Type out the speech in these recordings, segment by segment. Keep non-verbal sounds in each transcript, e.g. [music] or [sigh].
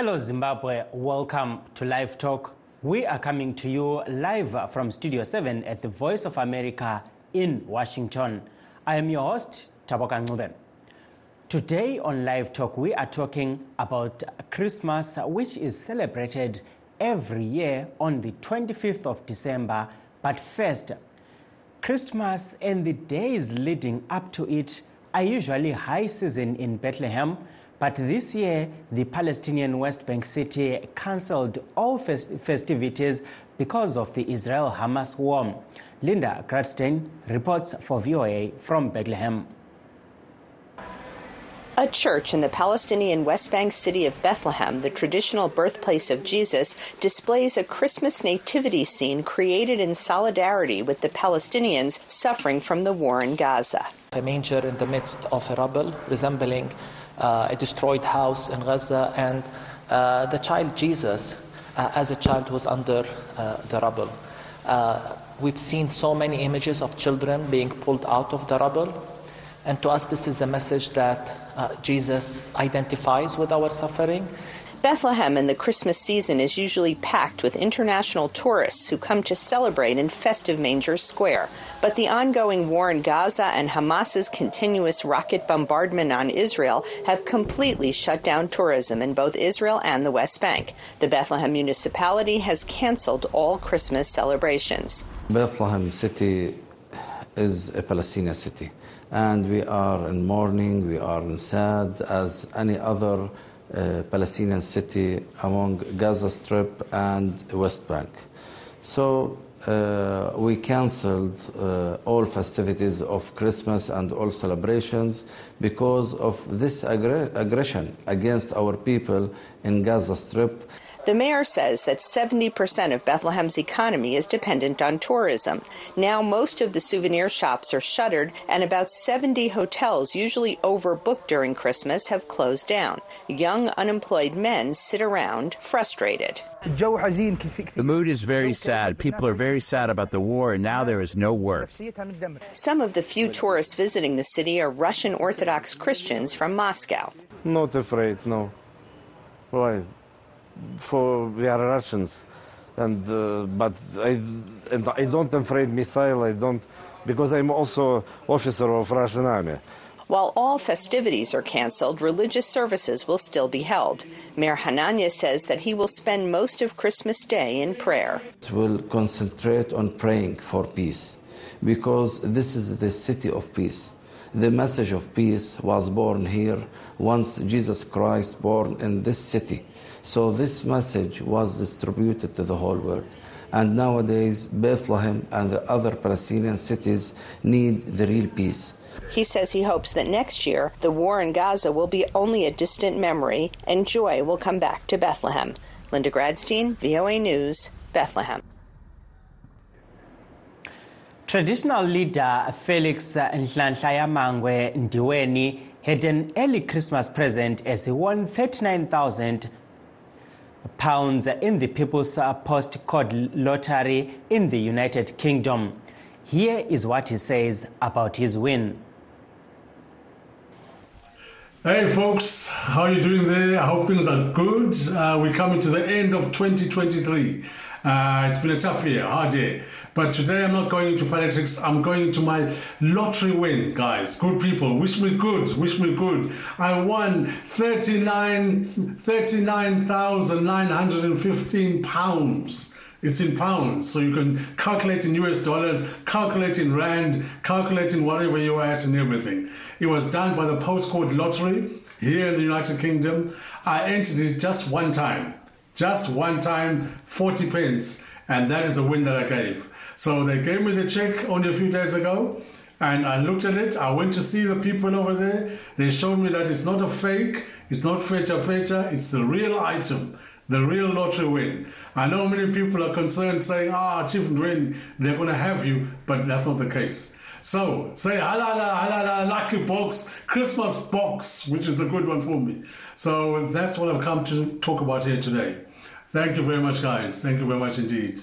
Hello, Zimbabwe. Welcome to Live Talk. We are coming to you live from Studio 7 at the Voice of America in Washington. I am your host, Taboka Ncube. Today on Live Talk, we are talking about Christmas, which is celebrated every year on the 25th of December. But first, Christmas and the days leading up to it are usually high season in Bethlehem. But this year, the Palestinian West Bank city cancelled all fest- festivities because of the Israel Hamas war. Linda Gradstein reports for VOA from Bethlehem. A church in the Palestinian West Bank city of Bethlehem, the traditional birthplace of Jesus, displays a Christmas nativity scene created in solidarity with the Palestinians suffering from the war in Gaza. A manger in the midst of a rubble resembling a destroyed house in Gaza, and uh, the child Jesus, uh, as a child, was under uh, the rubble. Uh, we've seen so many images of children being pulled out of the rubble, and to us, this is a message that uh, Jesus identifies with our suffering. Bethlehem in the Christmas season is usually packed with international tourists who come to celebrate in festive Manger Square. But the ongoing war in Gaza and Hamas's continuous rocket bombardment on Israel have completely shut down tourism in both Israel and the West Bank. The Bethlehem municipality has canceled all Christmas celebrations. Bethlehem city is a Palestinian city, and we are in mourning, we are in sad as any other uh, Palestinian city among Gaza Strip and West Bank. So uh, we cancelled uh, all festivities of Christmas and all celebrations because of this aggr- aggression against our people in Gaza Strip. The mayor says that 70% of Bethlehem's economy is dependent on tourism. Now, most of the souvenir shops are shuttered, and about 70 hotels, usually overbooked during Christmas, have closed down. Young, unemployed men sit around, frustrated. The mood is very sad. People are very sad about the war, and now there is no work. Some of the few tourists visiting the city are Russian Orthodox Christians from Moscow. Not afraid, no. Why? For we are Russians, and uh, but I and I don't afraid missile. I don't because I'm also officer of Russian army. While all festivities are canceled, religious services will still be held. Mayor Hananya says that he will spend most of Christmas Day in prayer. We'll concentrate on praying for peace because this is the city of peace. The message of peace was born here once Jesus Christ born in this city. So this message was distributed to the whole world. And nowadays, Bethlehem and the other Palestinian cities need the real peace. He says he hopes that next year the war in Gaza will be only a distant memory and joy will come back to Bethlehem. Linda Gradstein, VOA News, Bethlehem. Traditional leader Felix Nhlanhla Mangwe Ndiweni had an early Christmas present as he won 39,000 pounds in the People's Postcode Lottery in the United Kingdom. Here is what he says about his win. Hey folks, how are you doing there? I hope things are good. Uh, we're coming to the end of 2023. Uh, it's been a tough year, hard year. But today I'm not going into politics. I'm going into my lottery win, guys. Good people, wish me good, wish me good. I won 39 39,915 pounds. It's in pounds, so you can calculate in US dollars, calculate in rand, calculate in whatever you're at and everything. It was done by the postcode lottery here in the United Kingdom. I entered it just one time, just one time, 40 pence, and that is the win that I gave. So they gave me the check only a few days ago, and I looked at it. I went to see the people over there. They showed me that it's not a fake, it's not fecha fecha, it's the real item the real lottery win. I know many people are concerned saying, ah, Chief Ndiweni, they're going to have you, but that's not the case. So say halala, halala, lucky box, Christmas box, which is a good one for me. So that's what I've come to talk about here today. Thank you very much, guys. Thank you very much indeed.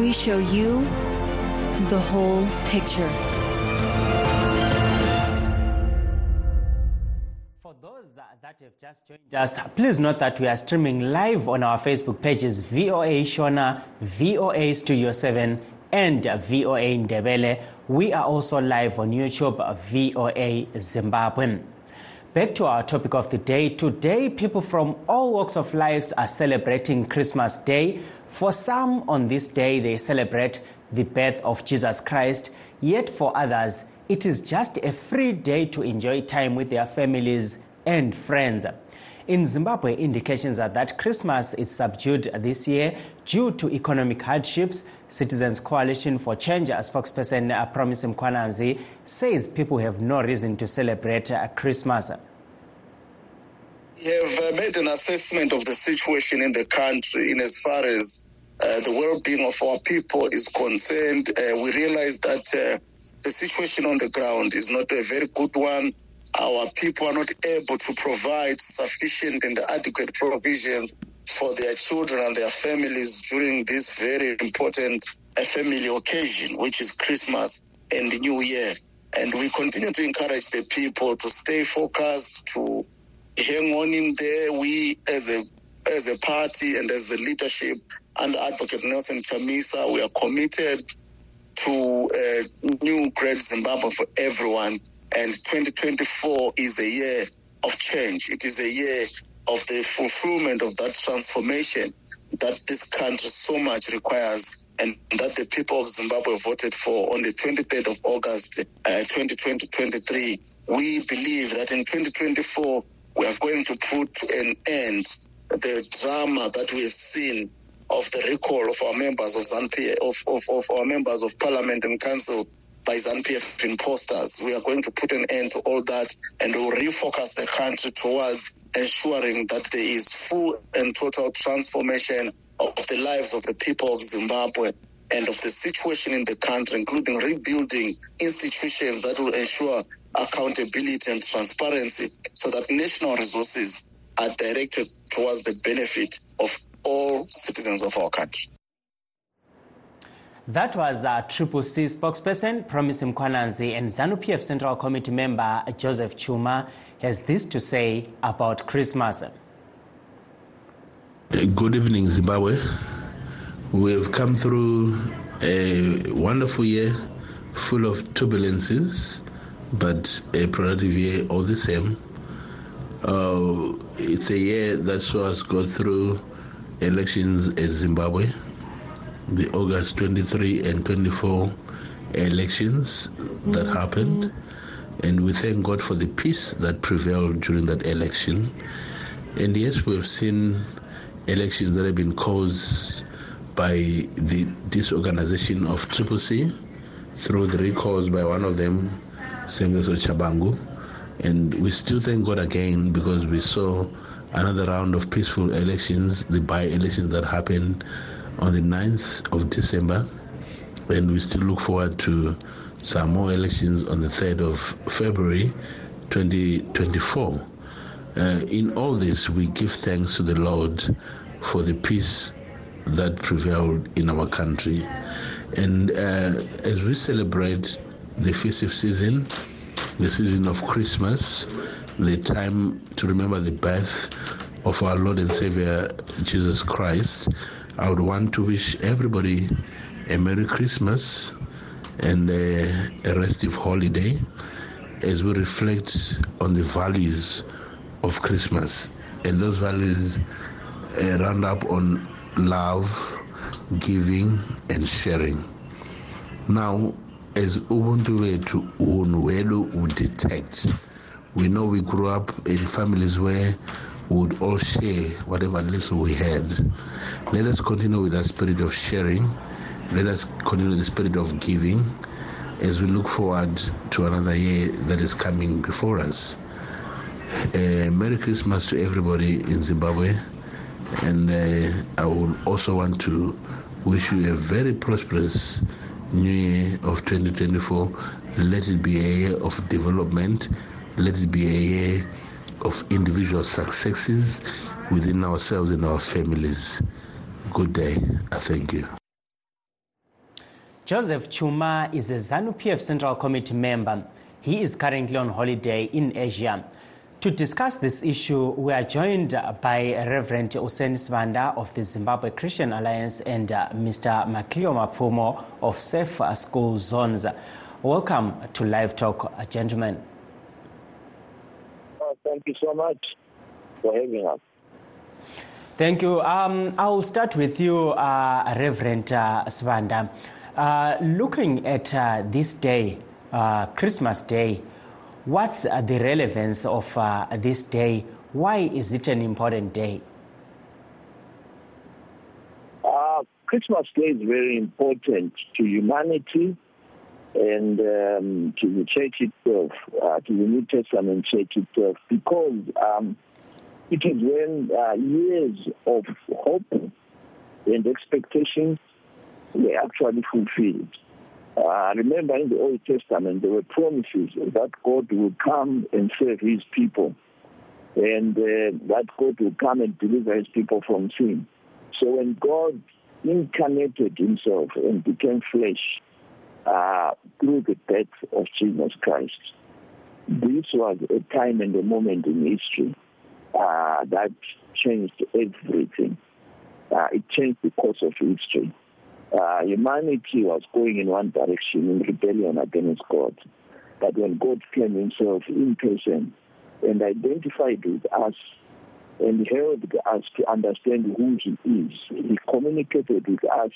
we show you the whole picture. For those that have just joined us, please note that we are streaming live on our Facebook pages VOA Shona, VOA Studio 7, and VOA Ndebele. We are also live on YouTube, VOA Zimbabwe. Back to our topic of the day. Today, people from all walks of life are celebrating Christmas Day. For some, on this day, they celebrate the birth of Jesus Christ. Yet for others, it is just a free day to enjoy time with their families and friends. In Zimbabwe, indications are that Christmas is subdued this year due to economic hardships. Citizens Coalition for Change, a spokesperson uh, Promise Mkwananzi, says people have no reason to celebrate uh, Christmas. We have uh, made an assessment of the situation in the country in as far as uh, the well-being of our people is concerned. Uh, we realize that uh, the situation on the ground is not a very good one. Our people are not able to provide sufficient and adequate provisions for their children and their families during this very important uh, family occasion, which is Christmas and New Year. And we continue to encourage the people to stay focused, to hang on in there. We, as a as a party and as the leadership under Advocate Nelson Chamisa, we are committed to a new great Zimbabwe for everyone. And 2024 is a year of change. It is a year of the fulfillment of that transformation that this country so much requires and that the people of Zimbabwe voted for on the 23rd of August, uh, 2023. We believe that in 2024, we are going to put an end the drama that we have seen of the recall of our members of ZANU PF, of, of, of our members of parliament and council by ZANU PF imposters. We are going to put an end to all that and we'll refocus the country towards ensuring that there is full and total transformation of the lives of the people of Zimbabwe and of the situation in the country, including rebuilding institutions that will ensure accountability and transparency so that national resources are directed towards the benefit of all citizens of our country. That was uh, Triple C spokesperson Promise Mkwananzi and ZANU PF Central Committee member Joseph Chuma has this to say about Christmas. Good evening, Zimbabwe. We have come through a wonderful year full of turbulences, but a productive year all the same. Uh, it's a year that saw us go through elections in Zimbabwe, the August 23 and 24 elections that mm-hmm. happened. And we thank God for the peace that prevailed during that election. And yes, we have seen elections that have been caused by the disorganization of Triple C through the recalls by one of them, Sengezo Tshabangu. And we still thank God again because we saw another round of peaceful elections, the by elections that happened on the 9th of December. And we still look forward to some more elections on the 3rd of February 2024. Uh, in all this, we give thanks to the Lord for the peace that prevailed in our country. And uh, as we celebrate the festive season, the season of Christmas, the time to remember the birth of our Lord and Savior Jesus Christ, I would want to wish everybody a Merry Christmas and a, a restive holiday as we reflect on the values of Christmas. and those values uh, round up on love, giving, and sharing. Now, as Ubuntu to Unwedu would detect, we know we grew up in families where would all share whatever little we had. Let us continue with that spirit of sharing. Let us continue with the spirit of giving as we look forward to another year that is coming before us. Uh, Merry Christmas to everybody in Zimbabwe. And uh, I would also want to wish you a very prosperous new year of 2024. Let it be a year of development. Let it be a year of individual successes within ourselves and our families. Good day. I thank you. Joseph Chuma is a ZANU PF Central Committee member. He is currently on holiday in Asia. To discuss this issue, we are joined by Reverend Usen Svanda of the Zimbabwe Christian Alliance and uh, Mr. Maklio Mapfumo of Safe School Zones. Welcome to Live Talk, uh, gentlemen. Thank you so much for having us. Thank you. Um, I'll start with you, uh, Reverend uh, Svanda. Uh, looking at uh, this day, uh, Christmas Day, what's uh, the relevance of uh, this day? Why is it an important day? Uh, Christmas Day is very important to humanity and um, to the church itself, uh, to the New Testament church itself, because um, it is when uh, years of hope and expectations were actually fulfilled. Uh, remember, in the Old Testament, there were promises that God would come and save his people, and uh, that God would come and deliver his people from sin. So when God incarnated himself and became flesh uh, through the death of Jesus Christ, this was a time and a moment in history uh, that changed everything. Uh, it changed the course of history uh, humanity was going in one direction in rebellion against God. But when God came himself in person and identified with us and helped us to understand who he is, he communicated with us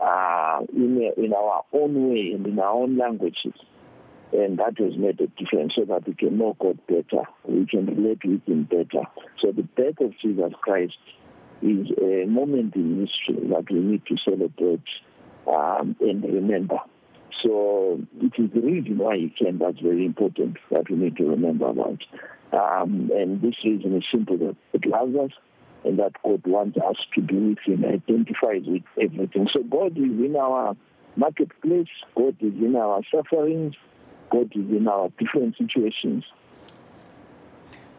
uh, in, a, in our own way and in our own languages. And that has made a difference so that we can know God better, we can relate with him better. So the death of Jesus Christ is a moment in history that we need to celebrate um, and remember. So it is the reason why he came that's very important that we need to remember about. Um, and this reason is simple it loves us that God wants us to be with him, identifies with everything. So God is in our marketplace, God is in our sufferings, God is in our different situations.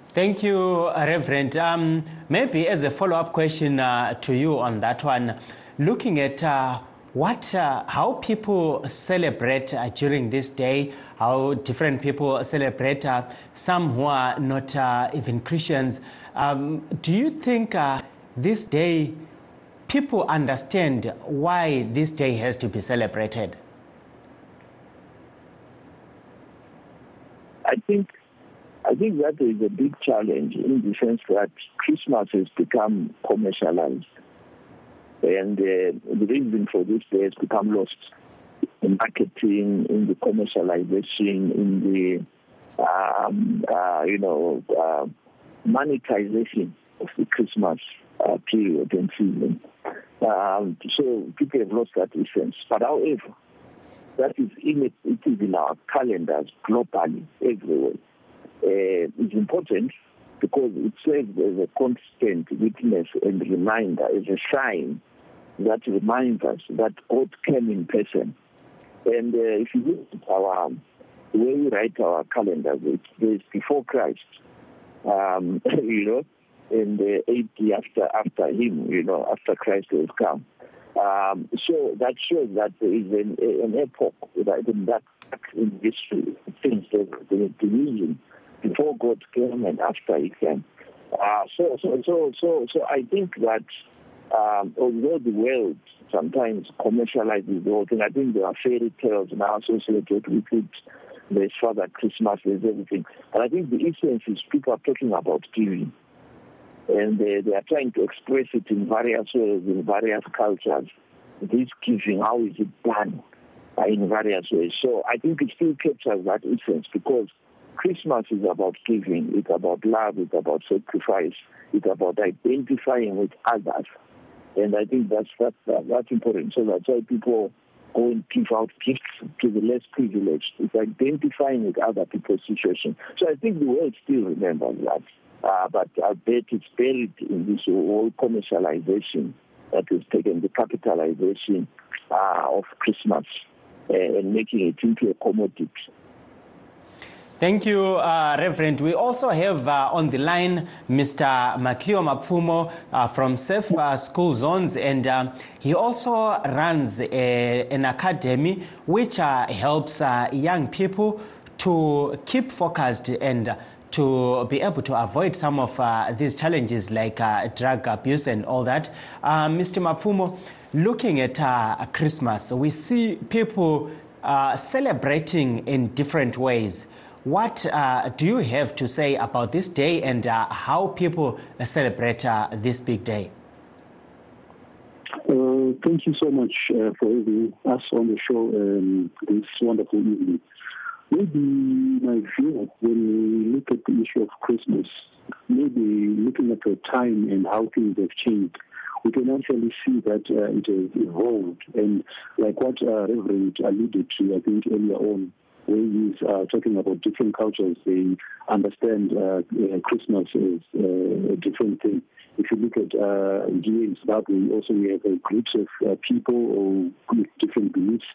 Thank you, Reverend. Um, maybe as a follow up question uh, to you on that one, looking at uh, what, uh, how people celebrate uh, during this day, how different people celebrate, uh, some who are not uh, even Christians. Um, do you think this day people understand why this day has to be celebrated? I think I think that is a big challenge in the sense that Christmas has become commercialized. And uh, the reason for this has become lost in marketing, in the commercialization, in the, um, uh, you know, uh, monetization of the Christmas uh, period and season. Um, so people have lost that essence. But however, that is in it, it is in our calendars globally, everywhere uh, is important because it serves as a constant witness and reminder, as a sign that reminds us that God came in person. And uh, if you look at our the way we write our calendars, it's days before Christ, um, [laughs] you know, and uh, 80 after after him, you know, after Christ has come. Um, so that shows that there is an, an epoch that in that in history, things the, the division before God came and after He came. Uh, so, so, so, so, so I think that um, although the world sometimes commercializes the whole thing, I think there are fairy tales now associated with it. There's Father Christmas, there's everything. But I think the essence is people are talking about giving. and they, they are trying to express it in various ways, in various cultures. This giving, how is it done uh, in various ways? So I think it still captures that essence because Christmas is about giving, it's about love, it's about sacrifice, it's about identifying with others. And I think that's that's, that's important. So that's why people go and give out gifts to the less privileged. It's identifying with other people's situation. So I think the world still remembers that. Uh, but I bet it's buried in this whole commercialization that has taken the capitalization uh, of Christmas uh, and making it into a commodity. Thank you, uh, Reverend. We also have uh, on the line Mr. Makio Mapfumo uh, from Safe uh, School Zones, and uh, he also runs a, an academy which uh, helps young people to keep focused and to be able to avoid some of these challenges like drug abuse and all that. Mr. Mapfumo, looking at Christmas, we see people celebrating in different ways. What uh, do you have to say about this day and uh, how people celebrate uh, this big day? Uh, thank you so much uh, for having us on the show um, this wonderful evening. Maybe my view when we look at the issue of Christmas, maybe looking at the time and how things have changed, we can actually see that uh, it has evolved. And like what Reverend alluded to, I think earlier on, where he's uh, talking about different cultures, they understand uh, uh, Christmas is uh, a different thing. If you look at uh, in Zimbabwe, also we have uh, groups of uh, people with different beliefs.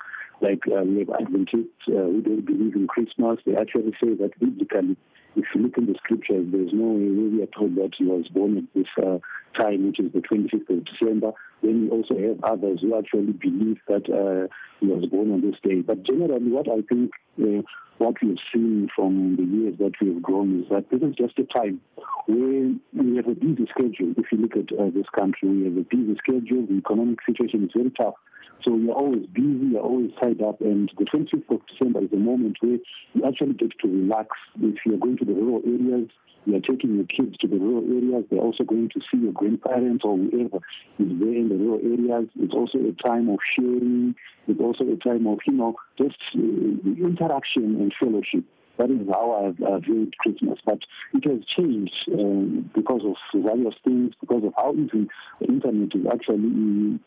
Like we have Adventists who don't believe in Christmas. They actually say that biblically, if you look in the scriptures, there's no way we are told that he was born at this uh, time, which is the 25th of December. Then we also have others who actually believe that uh, he was born on this day. But generally, what I think, uh, what we've seen from the years that we have grown is that this is just a time where we have a busy schedule. If you look at uh, this country, we have a busy schedule. The economic situation is very tough. So you're always busy, you're always tied up, and the 25th of December is a moment where you actually get to relax. If you're going to the rural areas, you're taking your kids to the rural areas. They're also going to see your grandparents or whoever is there in the rural areas. It's also a time of sharing. It's also a time of, you know, just uh, interaction and fellowship. That is how I've viewed Christmas. But it has changed um, because of various things, because of how easy the internet is actually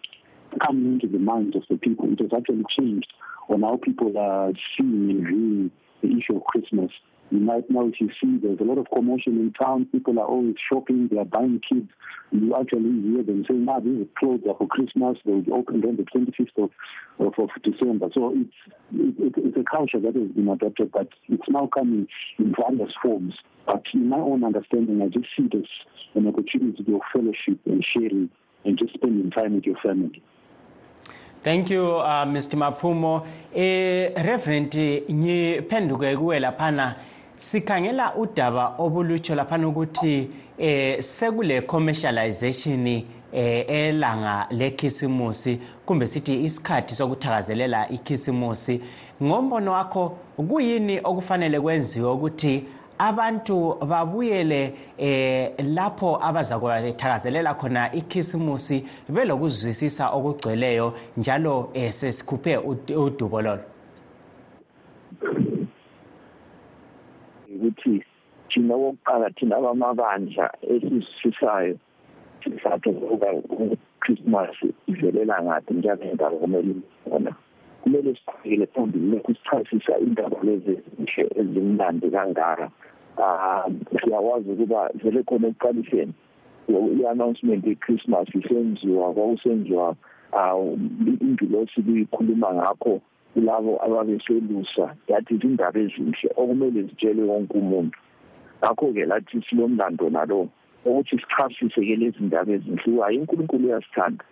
coming into the minds of the people. It has actually changed on how people are seeing and viewing the issue of Christmas. You might now, if you see, there's a lot of commotion in town. People are always shopping. They are buying kids. You actually hear them saying, "Ah, these clothes are for Christmas. They will be opened on the 25th of, of, of December." So it's it, it's a culture that has been adopted, but it's now coming in various forms. But in my own understanding, I just see this an opportunity of fellowship and sharing and just spending time with your family. Thank you uh, Mr. Mapfumo. Eh Reverend ngiphenduke kuwe laphana sikhangela udaba obulutsho laphana ukuthi eh sekule commercialization eh elanga lekhisimusi kumbe sithi isikhathi sokuthakazelela ikhisimusi ngombono wakho kuyini okufanele kwenziwe ukuthi abantu babuyele eh lapho abazakuthakazelela khona ikhisimusi belokuzwisisa okugcweleyo njalo eh, sesikhuphe udubo lolo. Ukuthi thina wokuqala thina abamabandla esisifisayo sizathu ukuba uChristmas ivelela ngaphi njalo indaba kumele khona kumele siqhubekele phambili lokhu sichasisa indaba lezi ezinhle ezimnandi kangaka. Um siyakwazi ukuba vele khona ekuqaliseni. I-announcement ye-christmas isenziwa kwakusenziwa um ingilosi kuyikhuluma ngakho kulabo ababeselusa. Yathi izindaba ezinhle okumele zitshelwe wonke umuntu. Ngakho-ke lathi silomlando nalo ukuthi sichasise-ke lezi ndaba ezinhle hayi unkulunkulu uyasithanda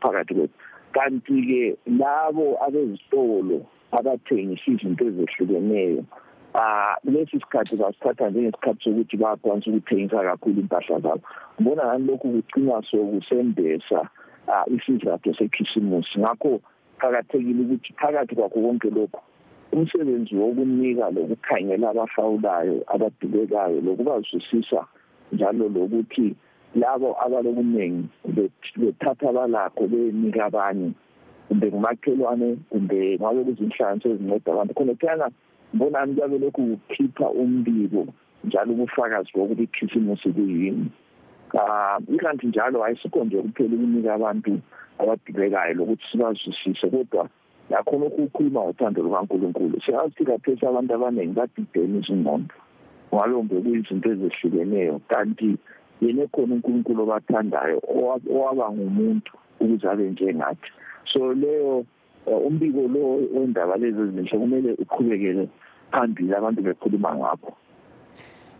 phakathi kwethu. Kanti-ke labo abezitolo abathengisa izinto ezehlukeneyo ah lesi sikhathi basithatha njengesikhathi sokuthi bayakwanisa ukuthengisa kakhulu impahla zabo. Ngibona ngani lokhu kugcina sokusembesa ah isizathu sekhisimusi. Ngakho qakathekile ukuthi phakathi kwakho konke lokhu umsebenzi wokunika lokukhangela abafawulayo abadubekayo lokubazwisisa njalo lokuthi labo abalokuningi bethatha abalakho benika abanye kumbe ngumakhelwane kumbe ngabe kuzinhlanganiso ezinceda abantu. Khona kuyana mbonani kuyabe lokhu kukhipha umbiko njalo ubufakazi bokuthi ikhisimusi kuyini. Um ikanti njalo ayisikho nje kuphela ukunika abantu abadubekayo lokuthi sibazwisise kodwa yakhona ukukhuluma ngothando lukankulunkulu. Siyazi ukuthi kaphesi abantu abaningi badidene izingqondo ngalombe kuyizinto ezehlukeneyo kanti yena ekhona unkulunkulu obathandayo owaba ngumuntu ukuze abe njengathi. So leyo umbiko lo wendaba lezi ezinhle kumele uqhubekele phambili abantu bekhuluma ngakho.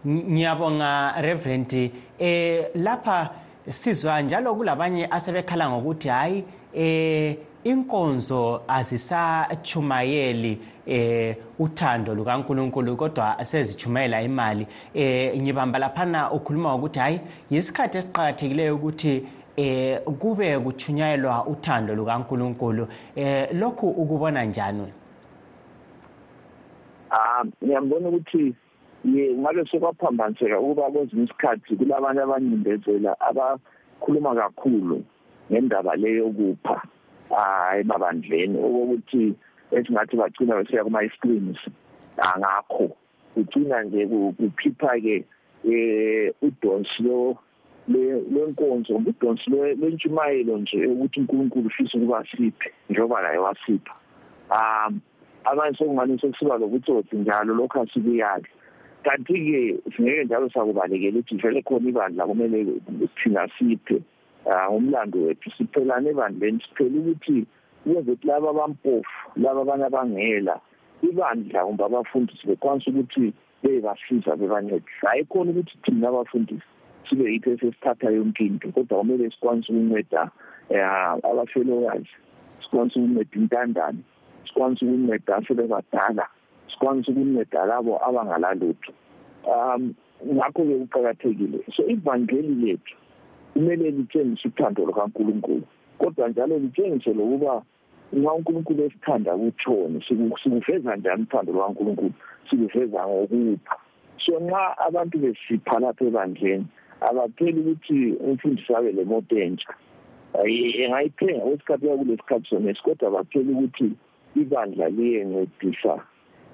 Ngiyabonga reverend. Eh lapha sizwa njalo kulabanye asebekhala ngokuthi hayi eh inkonzo azisachumayeli eh uthando lukaNkuluNkulu kodwa sezichumayela imali. Eh ngibamba laphana ukhuluma ukuthi hayi yisikhathi esiqhakathekileyo ukuthi eh kube kuchunyayelwa uthando lukaNkuluNkulu. Eh lokhu ukubona njani? Ah ngiyambona ukuthi ye ngabe sokwaphambaniseka ukuba kwezinye isikhathi kulabanye abanyindezela abakhuluma kakhulu ngendaba leyo kupha hayi babandleni. Okokuthi esingathi bagcina besiya kuma-screens angakho. Kugcina nje kukhipha-ke um udonsi lo lwenkonzo udonsi lwentshumayelo nje ukuthi unkulunkulu ufisa ukuba siphe njengoba laye wasipha. Um abanye sokungani sekusiba lobutsotsi njalo lokhu asikuyali kanti-ke singeke njalo sakubalekela ukuthi vele khona ibandla kumele thina siphe. Umlando wethu siphelane ebandleni siphela ukuthi ukwenze ukuthi laba abampofu laba abanye abangela ibandla kumbe abafundisi bekwanisa ukuthi beyebasiza bebancedisa hayi khona ukuthi thina abafundisi sibe yitho esesithatha yonke into kodwa kumele sikwanise ukunceda um abafelokazi sikwanise ukunceda intandane sikwanise ukunceda asebebadala sikwanise ukunceda labo abangalalutho. Um ngakho-ke kuqakathekile. So ivangeli lethu kumele litshengise uthando lukankulunkulu kodwa njalo litshengise lokuba nxa unkulunkulu esithanda kutshoni. Sikuveza njani uthando lukankulunkulu? Sikuveza ngokupha. So nxa abantu besipha lapha ebandleni abapheli ukuthi umfundisi abe lemoto entsha. Engayithenga kwesikhathi kulesikhathi sonesi kodwa baphela ukuthi ibandla liyencedisa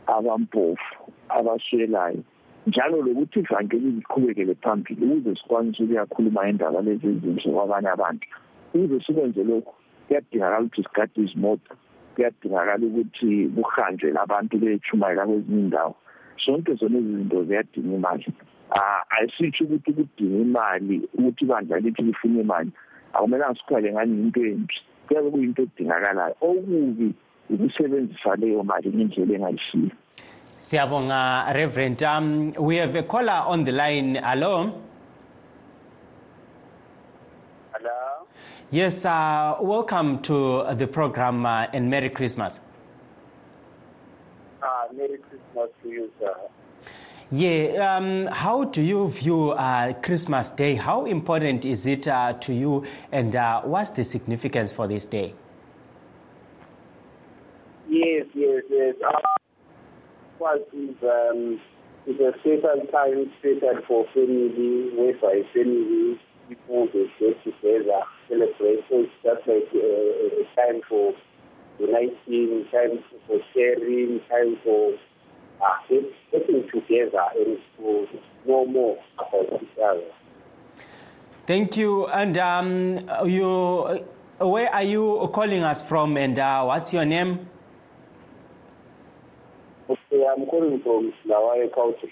abampofu abaswelayo njalo lokuthi ivangeli liqhubekele phambili ukuze sikwanise ukuyakhuluma indaba lezi ezinhle kwabanye abantu. Ukuze sikwenze lokhu kuyadingakala ukuthi sigade izimoto kuyadingakala ukuthi kuhanjwe labantu bechumayela kwezinye indawo. Zonke zona ezi zinto ziyadinga imali. Ayisitsho ukuthi kudinga imali ukuthi ibandla lithi lifuna imali. Akumelanga sikhale ngani yinto embi. Kuyabe kuyinto edingakalayo. Okubi ukusebenzisa leyo mali ngendlela engayisiyo. Siyabonga Reverend um we have a caller on the line. Hello? Hello? Yes uh welcome to the program uh, and Merry Christmas. Ah Merry Christmas to you sir Yeah, um, how do you view uh, Christmas Day? How important is it uh, to you, and uh, what's the significance for this day? Yes, yes, yes. Uh, was is um, a special time, special for family, where by family, people they get together, celebrate. So it's just like uh, a time for uniting, time for sharing, time for uh, getting together and to know more about each other. Thank you. And um, you, where are you calling us from, and uh, what's your name? Okay, I'm calling from Lawaye County.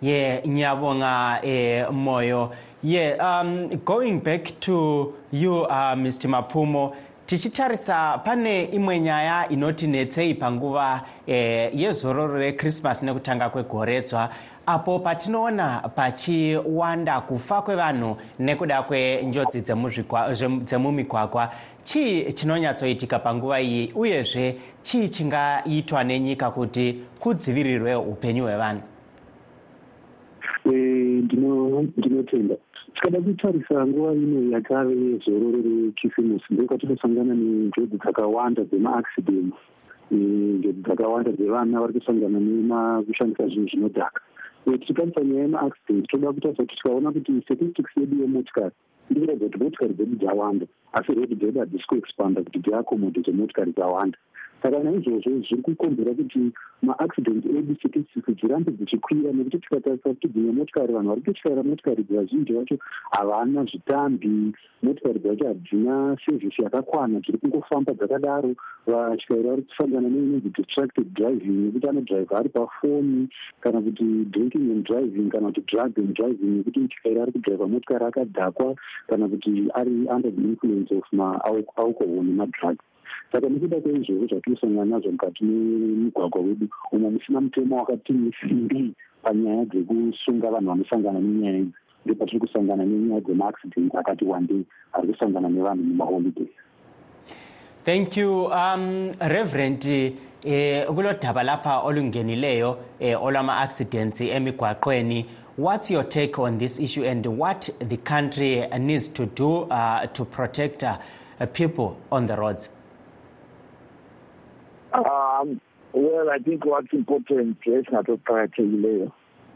Yeah, Nyabonga eh moyo. Yeah, um going back to you uh, Mr. Mapfumo tichitarisa pane imwe nyaya inotinetsei panguva eh, yezororo rechristmas nekutanga kwegoredzwa. Apo patinoona pachiwanda kufa kwevanhu nekuda kwenjodzi dzemumigwagwa chii chinonyatsoitika panguva iyi? Uyezve chii chingaitwa nenyika kuti kudzivirirwe upenyu hwevanhu? Eh, ndino- ndinotenda tikada kutarisa nguva ino yakave yezororo rekisimusi ndokwatinosangana nenjodzi dzakawanda dzemaaccident eh, njodzi dzakawanda dzevana vari kusangana nemakushandisa zvinhu zvinodhaka. So tichitarisa nyaya yemaaccident toda kutarisa kuti tikaona kuti statistics yedu yemotikari iri kuratidza kuti motikari dzedu dzawanda asi rodi dzedu hadzisi kuexpanda kuti dziakomodhete motikari dzawanda saka naizvozvo zviri kukonzera kuti maaccident edu statistics dzirambe dzichikwira nekuti tikatarisa kuti dzimwe motikari vanhu vari kutyaira motikari vazhinji vacho havana zvitambi. Motikari dzacho hadzina sevhisi yakakwana dziri kungofamba dzakadaro. Vatyairi vari kusangana neinonzi distracted driving nekuti anodhraivha ari pafoni kana kuti drinking and driving kana kuti drug and driving nekuti mutyairi ari kudhraivha motikari akadhakwa kana kuti ari under the influence of maalcohol nemadrugs saka nekuda kweizvozvo zvatinosangana nazvo mukati memugwagwa wedu umo musina mutemo wakati simbi panyaya dzekusunga vanhu vanosangana nenyaya idzi. Ndopatiri kusangana nenyaya dzemaaccident akati wandei ari kusangana nevanhu mumaholidays thank you um reverend eh kulo daba lapha olungenileyo eh olwama-accidents emigwaqweni. What's your take on this issue and what the country needs to do uh, to protect uh, people on the roads Um, well, I think what's important, esingatoqakathekileyo,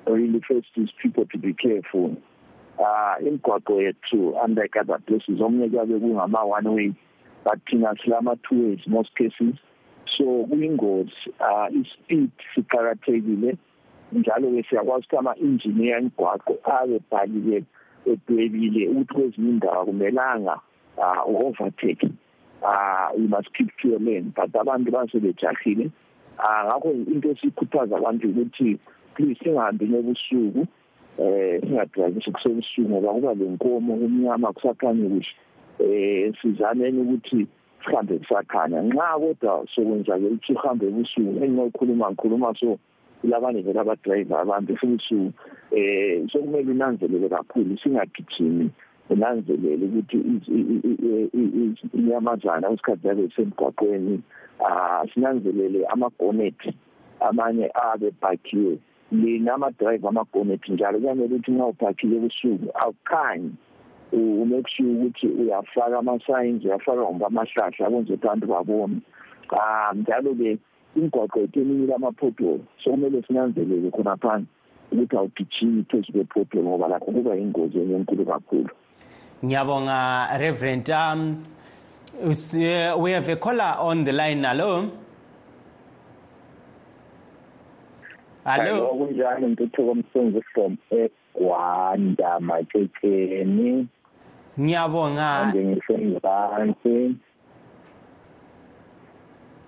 really first is people to be careful. Uh, imigwaqo yethu unlike other places omnye kuyabe kungama-one way but thina silama-two ways most cases so kuyingozi uh, ispeed siqakathekile njalo-ke siyakwazi ukuthi ama-engineer imigwaqo abe bhalile edwebile ukuthi kwezinye indawo akumelanga uh, u-overtake uh, you must keep to your lane. But abantu basebejahile uh, ngakho into esikhuthaza abantu ukuthi please singahambi nebusuku eh singadrivisi kusebusuku ngoba kuba lenkomo kumnyama kusakhanye kuhle eh sizameni ukuthi sihambe kusakhanya. Nxa kodwa sokwenzakele ukuthi uhambe ebusuku enginokhuluma ngikhuluma so kulabanye vele abadrayiva abantu ebusuku eh sokumele unanzelele kakhulu singagijimi. Unanzelele ukuthi inyamazana kwesikhathi zabe zisemgwaqweni um sinanzelele amagonethi amanye abe bhakiwe lina amadrayiva amagonethi njalo kuyamele ukuthi nxa ubhakhile ebusuku awukhanyi umake sure ukuthi uyafaka ama-signs uyafaka ngomba amahlahla kwenze ukuthi abantu babone. Um njalo-ke imigwaqo yethu eminye lama-pothole sokumele sinanzelele khonaphana ukuthi awugijimi phezu kwe-pothole ngoba lakho kuba yingozi enkulu kakhulu. Ngiyabonga reverend um we have a caller on the line. Hello? Hello? Kunjani ntuthuko msungu from egwanda makekeni. Ngiyabonga. Ande ngisemzansi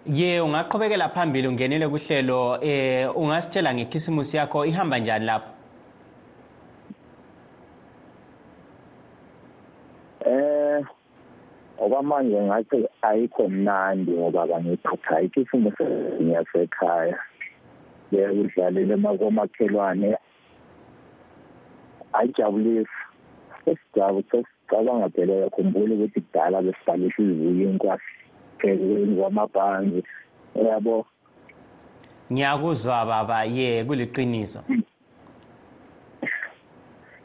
ye ungaqhubekela phambili ungenele kuhlelo eh ungasitshela ngekhisimusi yakho ihamba njani lapho eh okwamanje ngathi ayikho mnandi ngoba bangiphatha ikisimu ngiyasekhaya bekudlalela emakomakhelwane ayijabulisi esijabu sesicabanga phela yakhumbula ukuthi kudala besibhalisa izibuye inkwasi phezu kwamabhanzi yabo? Ngiyakuzwa baba. Ye kuliqiniso.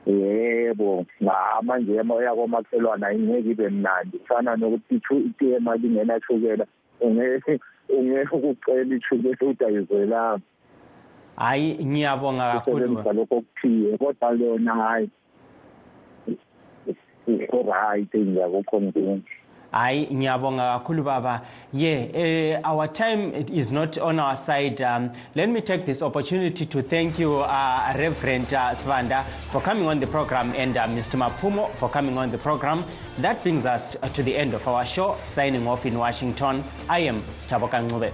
Yebo, ngama nje emoya kwamakhelwana ingeke ibe mnandi. Kufana nokuthi itiye imali ingena shukela. Ungeke ungeke ukucela ishukela udayizelanga. Hayi ngiyabonga kakhulu. Lokho kuthiye kodwa lona hayi. Ikho right ngiyakukhombisa. Hayi ngiyabonga kakhulu baba. Yeah uh, our time is not on our side. Um, let me take this opportunity to thank you uh, reverend uh, svanda for coming on the program and uh, mr mapfumo for coming on the program. That brings us to the end of our show. Signing off in washington i am taboka ncube